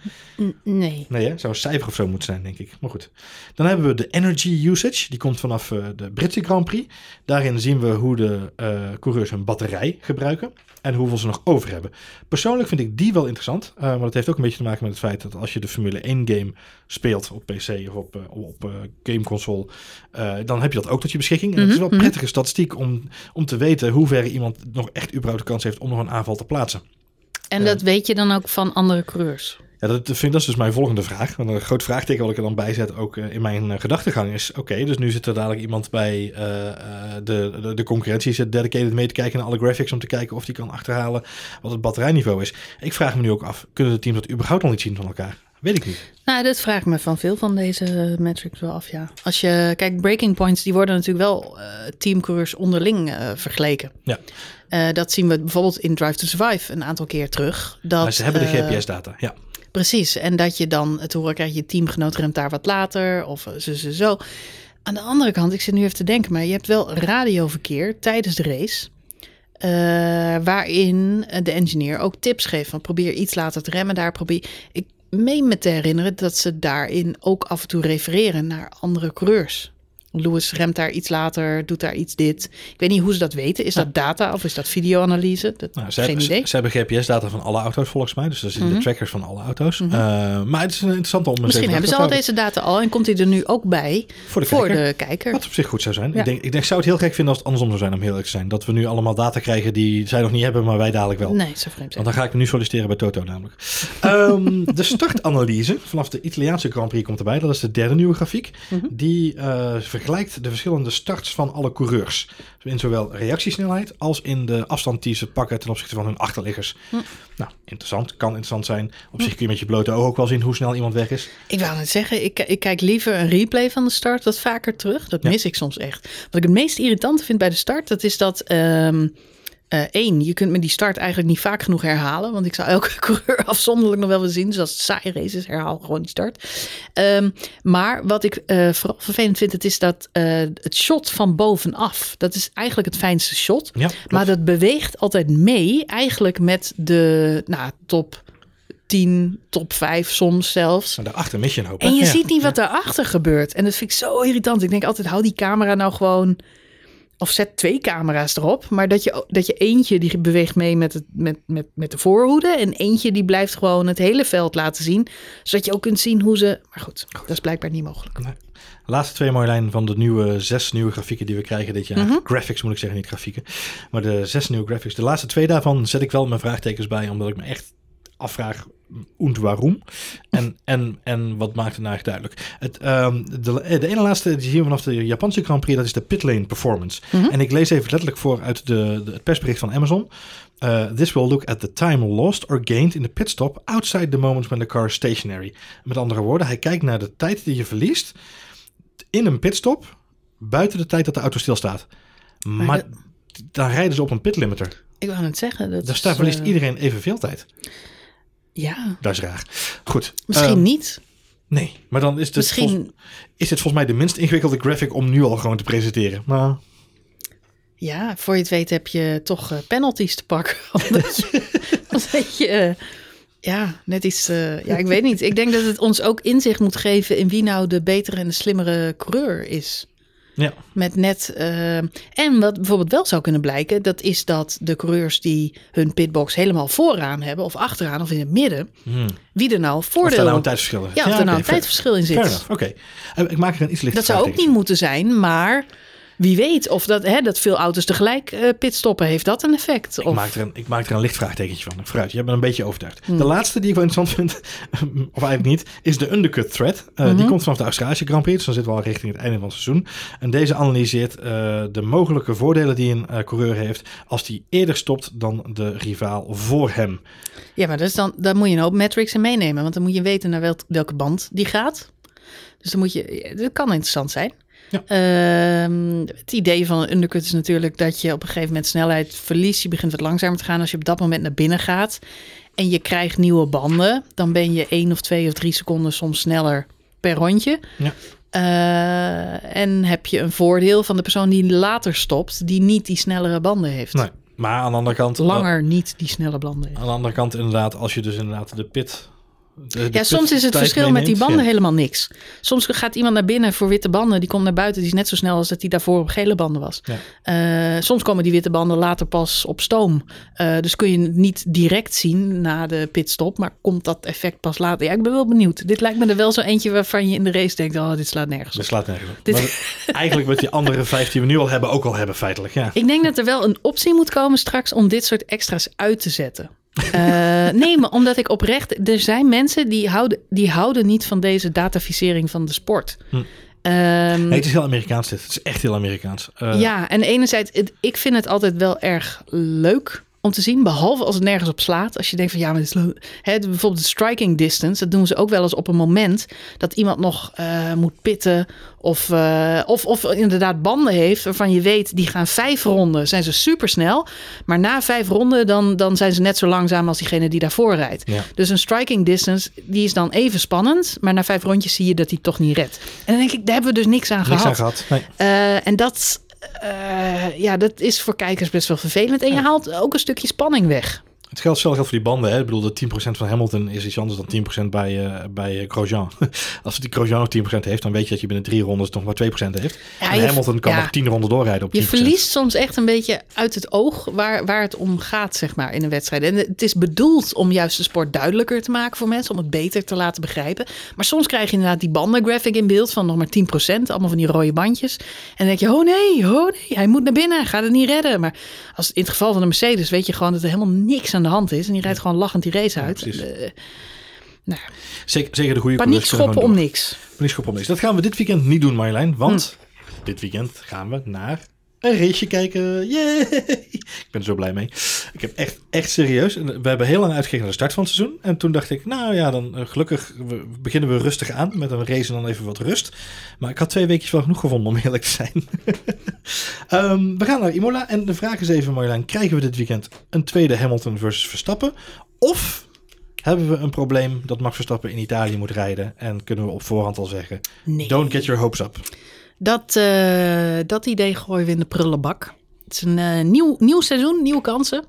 Nee. Nee, hè? zou een cijfer of zo moeten zijn, denk ik. Maar goed. Dan hebben we de energy usage. Die komt vanaf eh, de Britse Grand Prix. Daarin zien we hoe de coureurs hun batterij gebruiken. En hoeveel ze nog over hebben. Persoonlijk vind ik die wel interessant. eh, maar dat heeft ook een beetje te maken met het feit dat als je de Formule 1 game speelt op PC of op, eh, op eh, gameconsole. dan heb je dat ook tot je beschikking. En het is wel een prettige statistiek om, om te weten hoe ver iemand nog echt überhaupt de kans heeft om nog een aanval te plaatsen. En dat weet je dan ook van andere coureurs. Ja, dat, vind, dat is dus mijn volgende vraag. Want een groot vraagteken wat ik er dan bij zet, ook eh, in mijn eh, gedachtegang, is: oké, dus nu zit er dadelijk iemand bij eh, de, de, de concurrentie, zit dedicated mee te kijken naar alle graphics om te kijken of die kan achterhalen wat het batterijniveau is. Ik vraag me nu ook af: kunnen de teams dat überhaupt al niet zien van elkaar? Weet ik niet. Nou, dat vraag ik me van veel van deze metrics wel af, ja. Als je kijkt, breaking points, die worden natuurlijk wel teamcoureurs onderling vergeleken. Ja, dat zien we bijvoorbeeld in Drive to Survive een aantal keer terug. Dat, maar ze hebben de GPS-data. Ja. Precies, en dat je dan het horen krijgt, je teamgenoot remt daar wat later of eh, zo, zo, zo. Aan de andere kant, ik zit nu even te denken, maar je hebt wel radioverkeer tijdens de race. eh, waarin de engineer ook tips geeft van probeer iets later te remmen. Daar probeer ik meen me te herinneren dat ze daarin ook af en toe refereren naar andere coureurs. Lewis remt daar iets later, doet daar iets dit. Ik weet niet hoe ze dat weten. Is dat data of is dat videoanalyse? Dat, Nou, ze, geen hebben, idee. Mhm. ze, ze hebben GPS-data van alle auto's volgens mij. Dus dat zitten de trackers van alle auto's. Eh, maar het is een interessante om Misschien hebben ze al deze data al en komt hij er nu ook bij Voor de voor kijker. de kijker. Wat op zich goed zou zijn. Ja. Ik, denk, ik denk, zou het heel gek vinden als het andersom zou zijn, om heel eerlijk te zijn. Dat we nu allemaal data krijgen die zij nog niet hebben, maar wij dadelijk wel. Nee, zo vreemd. Want dan ga ik me nu solliciteren bij Toto namelijk. Ehm, (laughs) de startanalyse vanaf de Italiaanse Grand Prix komt erbij. Dat is de derde nieuwe grafiek. Die eh, vergelijkt vergelijkt de verschillende starts van alle coureurs. In zowel reactiesnelheid als in de afstand die ze pakken ten opzichte van hun achterliggers. Hm. Nou, interessant. Kan interessant zijn. Op zich kun je met je blote oog ook wel zien hoe snel iemand weg is. Ik wou net zeggen, ik, ik kijk liever een replay van de start wat vaker terug. Dat Ja. mis ik soms echt. Wat ik het meest irritant vind bij de start, dat is dat... ehm eh, één, je kunt me die start eigenlijk niet vaak genoeg herhalen. Want ik zou elke (laughs) coureur afzonderlijk nog wel willen zien. Dus als het saai race is, herhaal gewoon die start. Ehm, maar wat ik eh, vooral vervelend vind, het is dat eh, het shot van bovenaf. Dat is eigenlijk het fijnste shot. Ja. Maar dat beweegt altijd mee, eigenlijk met de nou, top 10, top 5 soms zelfs. Maar daarachter mis je een hoop. En je Ja. ziet niet wat daarachter gebeurt. En dat vind ik zo irritant. Ik denk altijd, hou die camera nou gewoon... Of zet twee camera's erop. Maar dat je, dat je eentje die beweegt mee met, het, met, met, met de voorhoede. En eentje die blijft gewoon het hele veld laten zien. Zodat je ook kunt zien hoe ze... Maar goed, dat is blijkbaar niet mogelijk. Nee. Laatste twee mooie lijnen van de nieuwe zes nieuwe grafieken die we krijgen dit jaar. Mhm. Graphics moet ik zeggen, niet grafieken. Maar de zes nieuwe graphics. De laatste twee daarvan zet ik wel mijn vraagtekens bij, omdat ik me echt afvraag und waarom. En, en, en wat maakt het nou echt duidelijk. Het, ehm, de, de ene laatste die zien we vanaf de Japanse Grand Prix, dat is de pit lane performance. Mhm. En ik lees even letterlijk voor uit de, de, het persbericht van Amazon. Uh, this will look at the time lost or gained in the pit stop outside the moment when the car is stationary. Met andere woorden, hij kijkt naar de tijd die je verliest in een pitstop buiten de tijd dat de auto stilstaat. Maar, Maar dan rijden ze op een pitlimiter. Ik wou het zeggen. Dat is, daar verliest eh, iedereen evenveel tijd. Ja, Dat is raar. Goed. misschien ehm, niet. Nee, maar dan is het, Misschien... volgens, is dit volgens mij de minst ingewikkelde graphic om nu al gewoon te presenteren. Maar Ja, voor je het weet heb je toch eh, penalties te pakken. (laughs) Omdat je, (laughs) omdat je eh, ja, net iets... eh, ja, ik weet niet. Ik denk dat het ons ook inzicht moet geven in wie nou de betere en de slimmere coureur is. Ja, Met net... eh, en wat bijvoorbeeld wel zou kunnen blijken, dat is dat de coureurs die hun pitbox helemaal vooraan hebben, of achteraan, of in het midden, hmm. wie er nou of voordeel... daar nou een tijdsverschil is. ja, of er nou een fair- tijdverschil in zit. oké. Eh, Ik maak er een iets lichter Dat zou ook niet moeten zijn, maar wie weet of dat, hè, dat veel auto's tegelijk eh, pitstoppen, heeft dat een effect? Ik Of, maak, er een, ik maak er een licht vraagtekentje van. Vooruit, je hebt me een beetje overtuigd. Hmm. De laatste die ik wel interessant vind, of eigenlijk niet, is de undercut thread. Eh, Die Mhm. komt vanaf de Australische Grand Prix, dus dan zitten we al richting het einde van het seizoen. En deze analyseert eh, de mogelijke voordelen die een coureur heeft als die eerder stopt dan de rivaal voor hem. Ja, maar is dan, daar moet je een hoop metrics in meenemen, want dan moet je weten naar wel, welke band die gaat. Dus dan moet je, dat kan interessant zijn. Ja. Ehm, het idee van een undercut is natuurlijk dat je op een gegeven moment snelheid verliest. Je begint wat langzamer te gaan als je op dat moment naar binnen gaat. En je krijgt nieuwe banden. Dan ben je één of twee of drie seconden soms sneller per rondje. Ja. Eh, en heb je een voordeel van de persoon die later stopt, die niet die snellere banden heeft. Nee, maar aan de andere kant... Langer niet die snelle banden heeft. Aan de andere kant inderdaad, als je dus inderdaad de pit... de- de Ja, soms is het verschil met die banden ja. helemaal niks. Soms gaat iemand naar binnen voor witte banden. Die komt naar buiten. Die is net zo snel als dat hij daarvoor op gele banden was. Ja. Eh, soms komen die witte banden later pas op stoom. Eh, dus kun je het niet direct zien na de pitstop. Maar komt dat effect pas later? Ja, ik ben wel benieuwd. Dit lijkt me er wel zo eentje waarvan je in de race denkt... oh, dit slaat nergens op. slaat nergens op. Dit- Maar eigenlijk wat die andere vijf die we nu al hebben, ook al hebben feitelijk. Ja. Ik denk dat er wel een optie moet komen straks om dit soort extra's uit te zetten. Eh, nee, maar omdat ik oprecht... Er zijn mensen die houden, die houden niet van deze dataficering van de sport. Hm. Ehm, Nee, het is heel Amerikaans dit. Het is echt heel Amerikaans. Eh, ja, en enerzijds, het- ik vind het altijd wel erg leuk om te zien. Behalve als het nergens op slaat. Als je denkt van ja, maar dit is leuk. Hè, bijvoorbeeld de striking distance. Dat doen ze ook wel eens op een moment dat iemand nog eh, moet pitten. Of, eh, of, of inderdaad banden heeft waarvan je weet, die gaan vijf ronden. Zijn ze super snel. Maar na vijf ronden dan, dan zijn ze net zo langzaam als diegene die daarvoor rijdt. Ja. Dus een striking distance, die is dan even spannend. Maar na vijf rondjes zie je dat hij toch niet redt. En dan denk ik, daar hebben we dus niks aan Niks gehad. aan gehad. Nee. Eh, en dat, eh, ja, dat is voor kijkers best wel vervelend. En je haalt ook een stukje spanning weg. Het geldt zelf voor die banden. Hè? Ik bedoel, de 10% van Hamilton is iets anders dan 10% bij, eh bij eh, Grosjean. (laughs) Als die Grosjean nog 10% heeft, dan weet je dat je binnen drie rondes nog maar 2% heeft. Ja, en Hamilton kan ja. nog 10 ronden doorrijden op 10%. Je verliest soms echt een beetje uit het oog waar, waar het om gaat, zeg maar, in een wedstrijd. En het is bedoeld om juist de sport duidelijker te maken voor mensen, om het beter te laten begrijpen. Maar soms krijg je inderdaad die bandengraphic in beeld van nog maar 10%, allemaal van die rode bandjes. En dan denk je, oh nee, oh nee, hij moet naar binnen, hij gaat het niet redden. Maar als in het geval van de Mercedes weet je gewoon dat er helemaal niks aan de hand is. En die rijdt gewoon lachend die race uit. Eh, nou, Zeker, zeker de goede paniek schoppen om niks. Paniek schoppen om niks. Dat gaan we dit weekend niet doen, Marjolein. Want dit weekend gaan we naar een raceje kijken. Yay! (laughs) Ik ben er zo blij mee. Ik heb echt, echt serieus. We hebben heel lang uitgekeken naar de start van het seizoen. En toen dacht ik, nou ja, dan uh, gelukkig beginnen we rustig aan. Met een race en dan even wat rust. Maar ik had twee weekjes wel genoeg gevonden om eerlijk te zijn. um, (laughs) we gaan naar Imola. En de vraag is even, Marjolein, krijgen we dit weekend een tweede Hamilton versus Verstappen? Of hebben we een probleem dat Max Verstappen in Italië moet rijden? En kunnen we op voorhand al zeggen, Nee. don't get your hopes up. Dat, eh, dat idee gooien we in de prullenbak. Het is een eh, nieuw, nieuw seizoen, nieuwe kansen.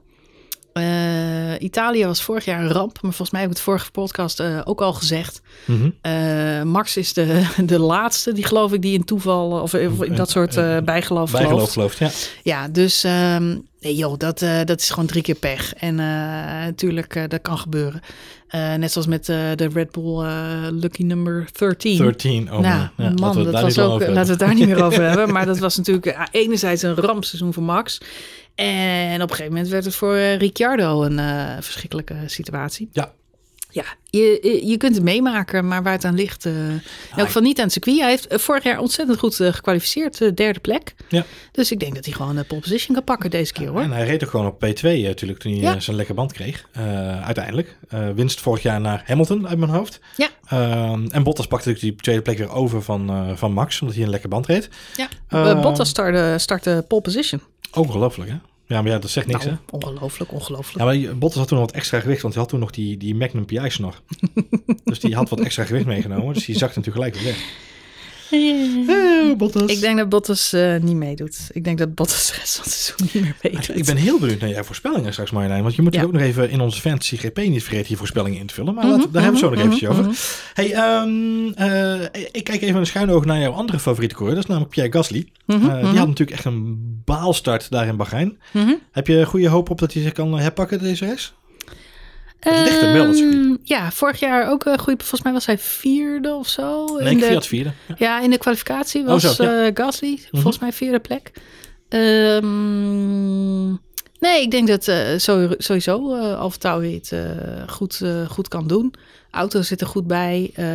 Eh, Italië was vorig jaar een ramp, maar volgens mij heb ik het vorige podcast ook al gezegd. Mhm. Max is de, (laughs) de laatste, die geloof ik, die in toeval of, of in dat soort bijgeloof Bijgeloof gelooft. ja. Ja, dus ehm, nee joh, dat, dat is gewoon drie keer pech. En natuurlijk, dat kan gebeuren. Eh, net zoals met eh, de Red Bull eh, Lucky Number 13. 13. Oh, nou, man. Ja, man, laten we het dat daar was ook, laten we het daar niet meer over hebben. Maar dat (laughs) was natuurlijk enerzijds een rampseizoen voor Max. En op een gegeven moment werd het voor Ricciardo een verschrikkelijke situatie. Ja. Ja, je, je- kunt het meemaken, maar waar het aan ligt... eh in elk geval niet aan het circuit. Hij heeft eh, vorig jaar ontzettend goed eh, gekwalificeerd, derde plek. Ja. Dus ik denk dat hij gewoon de pole position kan pakken deze keer hoor. En hij reed ook gewoon op P2 eh, natuurlijk toen hij Ja. zijn lekker band kreeg. Uiteindelijk. Winst vorig jaar naar Hamilton uit mijn hoofd. Ja. Ehm, en Bottas pakte natuurlijk die tweede plek weer over van, van Max, omdat hij een lekker band reed. Ja, Eh, Eh, Bottas startte, startte pole position. Ongelooflijk hè? Ja, maar ja, dat zegt niks Nou, hè? ongelooflijk, ongelooflijk. Ja, maar Bottas had toen nog wat extra gewicht, want hij had toen nog die, die Magnum PI snor. (laughs) dus die had wat extra gewicht meegenomen, dus die zakte natuurlijk gelijk weer weg. (laughs) Eh, Bottas. Ik denk dat Bottas eh, niet meedoet. Ik denk dat Bottas de rest van het seizoen niet meer meedoet. Ik ben heel benieuwd naar jouw voorspellingen straks, Marjolein. Want je moet Ja. ook nog even in onze Fantasy GP niet vergeten je voorspellingen in te vullen. Maar Mhm, laten, daar hebben we zo nog mhm, eventjes mhm, over. Hey, ehm, eh, ik kijk even een schuin oog naar jouw andere favoriete coureur. Dat is namelijk Pierre Gasly. Mhm, Eh, Die had natuurlijk echt een baalstart daar in Bahrein. Mhm. Heb je goede hoop op dat hij zich kan herpakken deze race? Ehm, Ja, vorig jaar ook een goede. Volgens mij was hij vierde of zo. Nee, in ik de, Fiat vierde. Ja. Ja, in de kwalificatie was Oh, zo, ja. Mhm. eh, Gasly volgens mij vierde plek. Ehm, nee, ik denk dat eh, sowieso uh, AlphaTauri het eh, goed, eh, goed kan doen. Auto zit er goed bij. Eh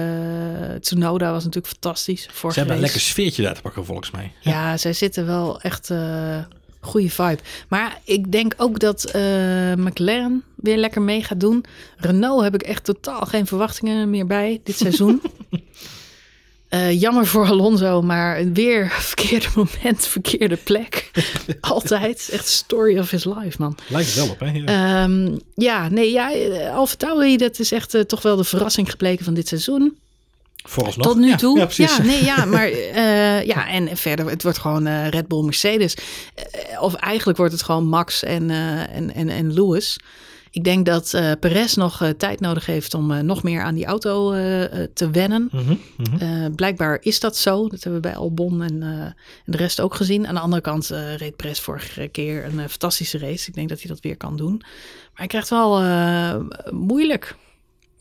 Tsunoda was natuurlijk fantastisch. Ze hebben een lekker sfeertje daar te pakken volgens mij. Ja, zij zitten wel echt eh goede vibe. Maar ik denk ook dat eh, McLaren weer lekker mee gaat doen. Renault heb ik echt totaal geen verwachtingen meer bij dit seizoen. (laughs) Eh, jammer voor Alonso, maar weer verkeerde moment, verkeerde plek. (laughs) Altijd. Echt story of his life, man. Lijkt wel op, hè? Ja. Ehm, ja, nee, ja, Alfa Tauri, dat is echt eh, toch wel de verrassing gebleken van dit seizoen. Vooralsnog. Tot nu Ja, toe. Ja, precies. nee, ja, (laughs) maar eh, ja, en verder, het wordt gewoon eh, Red Bull Mercedes. Eh, of eigenlijk wordt het gewoon Max en, en, en, en Lewis. Ik denk dat Perez nog tijd nodig heeft om nog meer aan die auto te wennen. Mhm, mhm. Blijkbaar is dat zo. Dat hebben we bij Albon en, en de rest ook gezien. Aan de andere kant reed Perez vorige keer een fantastische race. Ik denk dat hij dat weer kan doen. Maar hij krijgt wel moeilijk.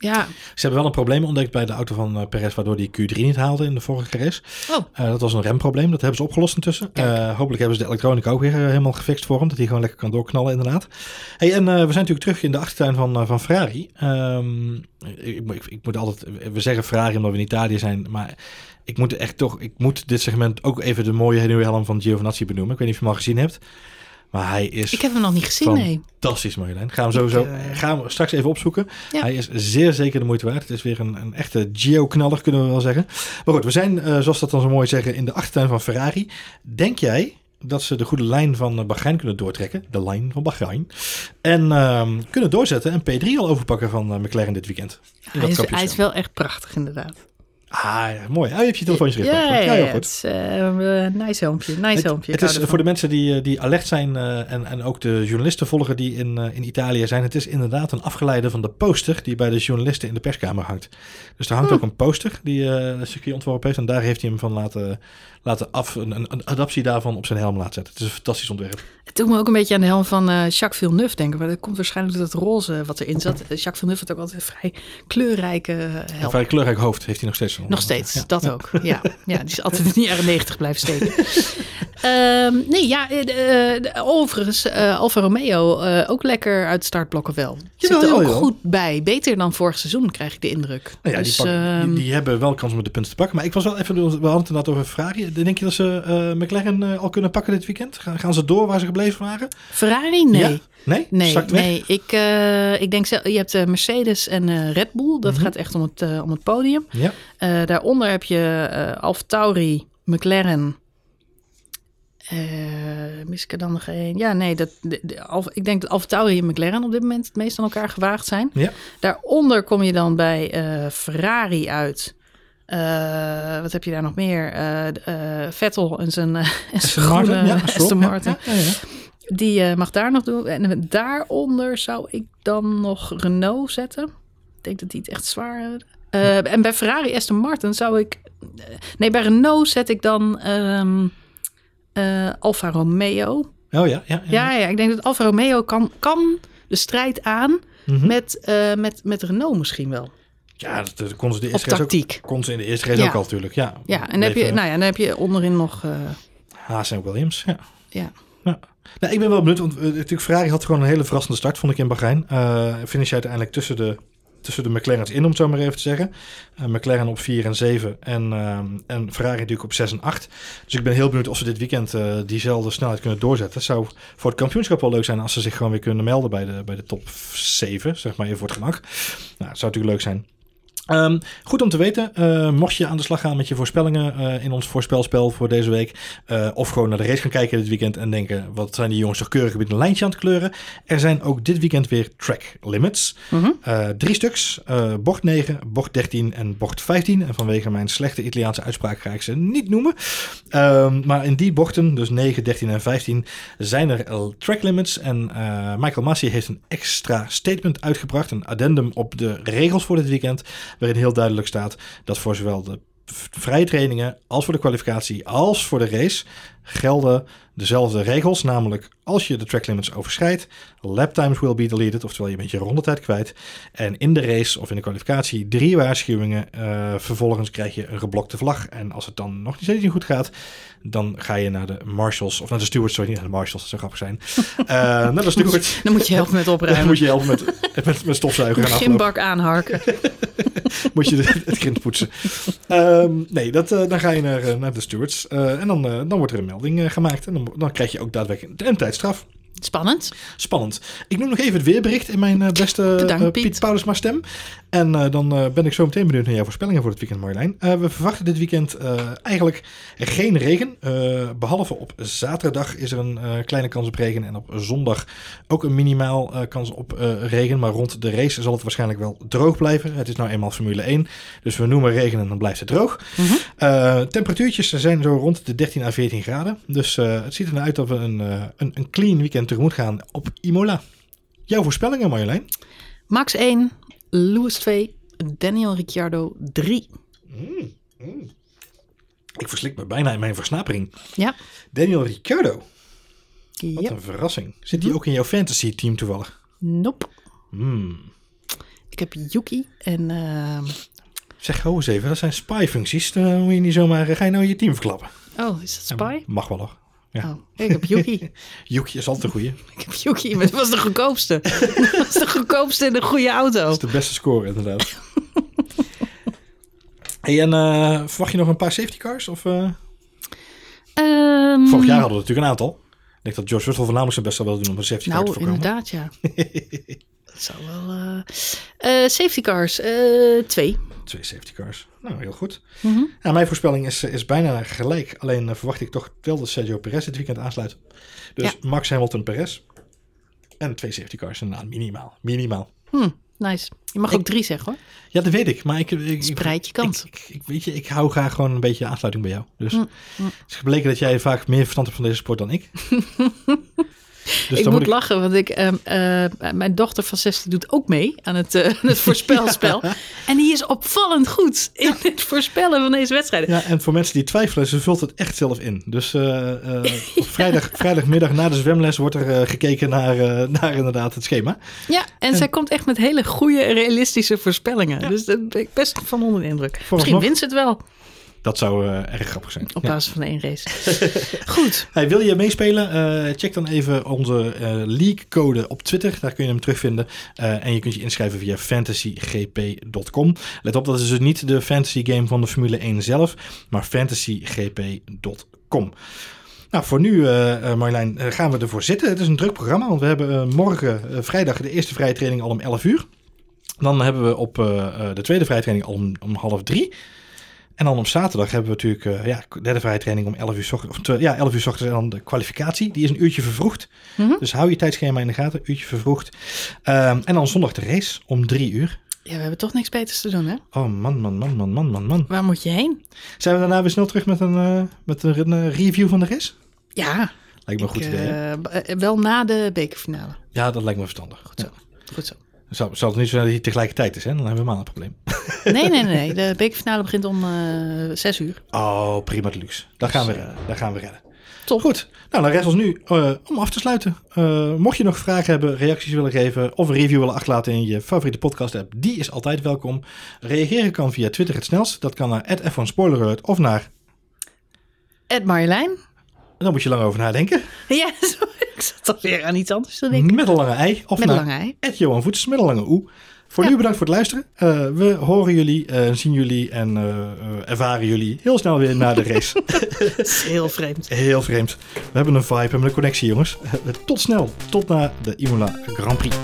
Ja, Ze hebben wel een probleem ontdekt bij de auto van eh, Perez, waardoor die Q3 niet haalde in de vorige race. Oh. Eh, dat was een remprobleem, dat hebben ze opgelost intussen. Eh, hopelijk hebben ze de elektronica ook weer helemaal gefixt voor hem, dat hij gewoon lekker kan doorknallen inderdaad. Hey, en we zijn natuurlijk terug in de achtertuin van, van Ferrari. Ehm, ik, ik, ik moet altijd, we zeggen Ferrari omdat we in Italië zijn, maar ik moet echt toch, ik moet dit segment ook even de mooie nieuwe helm van Giovinazzi benoemen. Ik weet niet of je hem al gezien hebt, maar hij is ik heb hem nog niet gezien, nee. fantastisch Marjolein. Gaan we sowieso, eh, gaan we straks even opzoeken. Ja. Hij is zeer zeker de moeite waard. Het is weer een, een echte Geo-knaller, kunnen we wel zeggen. Maar goed, we zijn, eh, zoals dat dan zo mooi zeggen, in de achtertuin van Ferrari. Denk jij dat ze de goede lijn van eh, Bahrein kunnen doortrekken? De lijn van Bahrein. En ehm, kunnen doorzetten en P3 al overpakken van McLaren dit weekend. Hij is, hij is wel echt prachtig, inderdaad. Ah, mooi. Ah, je hebt je telefoontje Ja, gericht. ja, ja, ja, heel het goed. is eh, een nice helmpje. Nice Het, het is voor de mensen die, eh, die alert zijn eh, en, en ook de journalisten volgen die in, in Italië zijn. Het is inderdaad een afgeleide van de poster die bij de journalisten in de perskamer hangt. Dus er hangt Hm. ook een poster die eh circuit ontworpen heeft. En daar heeft hij hem van laten, laten af, een, een, een adaptie daarvan op zijn helm laten zetten. Het is een fantastisch ontwerp. Het doet me ook een beetje aan de helm van eh, Jacques Villeneuve denken. Maar dat komt waarschijnlijk door dat roze wat erin zat. Eh, Jacques Villeneuve had ook altijd een vrij kleurrijke eh, Een helm. vrij kleurrijk hoofd heeft hij nog steeds. Nog steeds, Ja. dat ook. Ja. ja, die is altijd in de (laughs) jaren negentig blijven steken. Ehm, nee, ja, overigens, eh, Alfa Romeo ook lekker uit startblokken wel. Zit er ook goed bij. Beter dan vorig seizoen, krijg ik de indruk. Nou ja, Dus, die, ehm, die, die hebben wel kans om de punten te pakken. Maar ik was wel even, we hadden het inderdaad over Ferrari. Denk je dat ze eh, McLaren eh, al kunnen pakken dit weekend? Gaan, gaan ze door waar ze gebleven waren? Ferrari? Nee. Ja? Nee? Nee, nee. Ik, eh, ik denk, zelf- je hebt Mercedes en Red Bull. Dat Mhm. gaat echt om het, om het podium. Ja. Daaronder heb je eh Alfa Tauri, McLaren. Mis ik er dan nog één? Ja, nee, dat, de, de, Alfa- ik denk dat Alfa Tauri en McLaren op dit moment het meest aan elkaar gewaagd zijn. Ja. Daaronder kom je dan bij Ferrari uit. Eh, wat heb je daar nog meer? Eh, eh, Vettel en zijn, en zijn Aston Martin? groene Ja, Aston Stroll, ja, Martin. ja, ja, ja. Die mag daar nog doen. En daaronder zou ik dan nog Renault zetten. Ik denk dat die het echt zwaar hebben. En bij Ferrari Aston Martin zou ik... nee, bij Renault zet ik dan ehm eh, Alfa Romeo. Oh ja, ja. ja. Ja, ik denk dat Alfa Romeo kan, kan de strijd aan Mhm. met, met, met Renault misschien wel. Ja, dat, kon ze de eerste race ook, tactiek. kon ze in de eerste race Ja. ook al natuurlijk. Ja, Ja, en dan heb, je, nou ja, dan heb je onderin nog... eh, Haas en Williams. Ja. ja. Ja. Nou, ik ben wel benieuwd, want eh, natuurlijk Ferrari had gewoon een hele verrassende start, vond ik in Bahrein. Eh finish uiteindelijk tussen de, tussen de McLaren's in, om het zo maar even te zeggen. McLaren op 4 en 7 en, en Ferrari natuurlijk op 6 en 8. Dus ik ben heel benieuwd of ze dit weekend diezelfde snelheid kunnen doorzetten. Het zou voor het kampioenschap wel leuk zijn als ze zich gewoon weer kunnen melden bij de, bij de top 7, zeg maar even voor het gemak. Nou, het zou natuurlijk leuk zijn. Ehm, goed om te weten, eh, mocht je aan de slag gaan met je voorspellingen eh, in ons voorspelspel voor deze week, eh, of gewoon naar de race gaan kijken dit weekend en denken, wat zijn die jongens toch keurig met een lijntje aan het kleuren. Er zijn ook dit weekend weer track limits. Mhm. Drie stuks, bocht 9, bocht 13 en bocht 15. En vanwege mijn slechte Italiaanse uitspraak ga ik ze niet noemen. Ehm, maar in die bochten, dus 9, 13 en 15, zijn er track limits. En Michael Massey heeft een extra statement uitgebracht, een addendum op de regels voor dit weekend, waarin heel duidelijk staat dat voor zowel de vrije trainingen als voor de kwalificatie als voor de race gelden dezelfde regels. Namelijk als je de track limits overschrijdt, lap times will be deleted, oftewel je bent je rondetijd kwijt. En in de race of in de kwalificatie drie waarschuwingen. Eh, vervolgens krijg je een geblokte vlag. En als het dan nog steeds niet goed gaat, dan ga je naar de marshals, of naar de stewards, sorry, niet naar de marshals, dat zou grappig zijn. (laughs) Eh, naar de stewards. Dan moet je helpen met Dan opruimen. moet je helpen met, met, met stofzuigen. Een gymbak aanharken. (laughs) moet je het grind poetsen. Ehm, nee, dat, eh, dan ga je naar, naar de stewards. en dan, dan wordt er een melding eh, gemaakt. En dan, dan krijg je ook daadwerkelijk een tijdstraf. Spannend. Spannend. Ik noem nog even het weerbericht in mijn eh, beste (laughs) Bedankt, eh, Piet. Piet Paulusma stem. En eh, dan ben ik zo meteen benieuwd naar jouw voorspellingen voor het weekend, Marjolein. We verwachten dit weekend eigenlijk geen regen. Eh, behalve op zaterdag is er een kleine kans op regen. En op zondag ook een minimaal kans op regen. Maar rond de race zal het waarschijnlijk wel droog blijven. Het is nou eenmaal Formule 1. Dus we noemen regen en dan blijft het droog. Mhm. Eh, temperatuurtjes zijn zo rond de 13 à 14 graden. Dus het ziet er naar uit dat we een, een, een clean weekend tegemoet gaan op Imola. Jouw voorspellingen, Marjolein? Max 1, Lewis 2, Daniel Ricciardo 3. Mm, mm. Ik verslik me bijna in mijn versnapering. Ja. Daniel Ricciardo, wat een verrassing. Zit hij ook in jouw fantasy team toevallig? Nope. Hmm. Ik heb Yuki en ehm, Zeg, hou eens even, dat zijn spy-functies. Dan moet je niet zomaar... Ga je nou je team verklappen? oh, is dat Spy? Mag wel hoor. Ja. Oh, ik heb Yuki. Yuki (laughs) is altijd een goeie. (laughs) ik heb Yuki, maar dat was de goedkoopste. (laughs) dat was de goedkoopste in een goede auto. Dat is de beste score inderdaad. hey, en eh, verwacht je nog een paar safety cars? Of, eh? Ehm, Vorig jaar hadden we natuurlijk een aantal. Ik denk dat George Russell voornamelijk zijn best wel wil doen om een safety car te Nou, voorkomen. inderdaad, ja. dat zou wel... eh safety cars, twee. Twee safety cars. Nou, heel goed. Mhm. Nou, mijn voorspelling is, is bijna gelijk. Alleen eh, verwacht ik toch wel dat Sergio Perez dit weekend aansluit. Dus Max Hamilton Perez. En twee safety cars. Nou, minimaal. Minimaal. Hm, nice. Je mag Ik- ook drie zeggen hoor. Ja, dat weet ik. Maar ik, ik, ik, Spreid je kant. Ik, ik, ik- weet je, ik hou graag gewoon een beetje aansluiting bij jou. Dus Hm, het is gebleken dat jij vaak meer verstand hebt van deze sport dan ik. (laughs) Dus ik moet, ik- lachen, want ik, ehm, eh, mijn dochter van 16 doet ook mee aan het, aan het (laughs) (laughs) voorspelspel. En die is opvallend goed in het voorspellen van deze wedstrijden. Ja, en voor mensen die twijfelen, ze vult het echt zelf in. Dus eh, op (laughs) vrijdag, vrijdagmiddag na de zwemles wordt er gekeken naar, naar inderdaad het schema. Ja, en, zij komt echt met hele goede, realistische voorspellingen. Dus daar ben ik best van onder de indruk. Misschien wint ze het wel Dat zou eh, erg grappig zijn. op Ja. basis van één race. (laughs) Goed. Hey, wil je meespelen? Eh, check dan even onze eh league code op Twitter. Daar kun je hem terugvinden. En je kunt je inschrijven via fantasygp.com. Let op, dat is dus niet de fantasy game van de Formule 1 zelf, maar fantasygp.com. Nou, voor nu, eh, Marjolein, gaan we ervoor zitten. Het is een druk programma, want we hebben morgen vrijdag de eerste vrije training al om 11 uur. Dan hebben we op de tweede vrije training al om, om half drie. En dan op zaterdag hebben we natuurlijk eh, ja, de derde vrije training om 11 uur, 's ochtends, of ja, 11 uur 's ochtends en dan de kwalificatie. Die is een uurtje vervroegd. Mhm. Dus hou je tijdschema in de gaten, uurtje vervroegd. Ehm, en dan zondag de race om 3 uur. Ja, we hebben toch niks beters te doen, hè? Oh man, man, man, man, man, man, man. Waar moet je heen? Zijn we daarna weer snel terug met een, eh, met een, review van de race? Ja, Lijkt me een goed idee. eh, wel na de bekerfinale. Ja, dat lijkt me verstandig. Goed zo. Goed zo. Zou, zou het niet zo zijn dat hij tegelijkertijd is, hè? Dan hebben we helemaal een probleem. Nee, nee, nee. (laughs) De bekerfinale begint om eh zes uur. Oh, prima de luxe. Daar gaan we redden. Daar gaan we redden. Top. Goed. Nou, dan rest ons nu eh, om af te sluiten. Eh, mocht je nog vragen hebben, reacties willen geven of een review willen achterlaten in je favoriete podcast app, die is altijd welkom. Reageren kan via Twitter het snelst. Dat kan naar @f1spoileralert of naar... Ed Marjolein. Daar moet je lang over nadenken. Ja, (laughs) sorry, ik zat alweer aan iets anders te denken. Met een lange ei. Of Met een lange ei. Ed Johan Voets met een lange oe. Voor Ja. nu bedankt voor het luisteren. Eh, we horen jullie, eh, zien jullie en eh, ervaren jullie heel snel weer na de race. (laughs) Dat is heel vreemd. Heel vreemd. We hebben een vibe, we hebben een connectie jongens. (laughs) Tot snel. Tot na de Imola Grand Prix.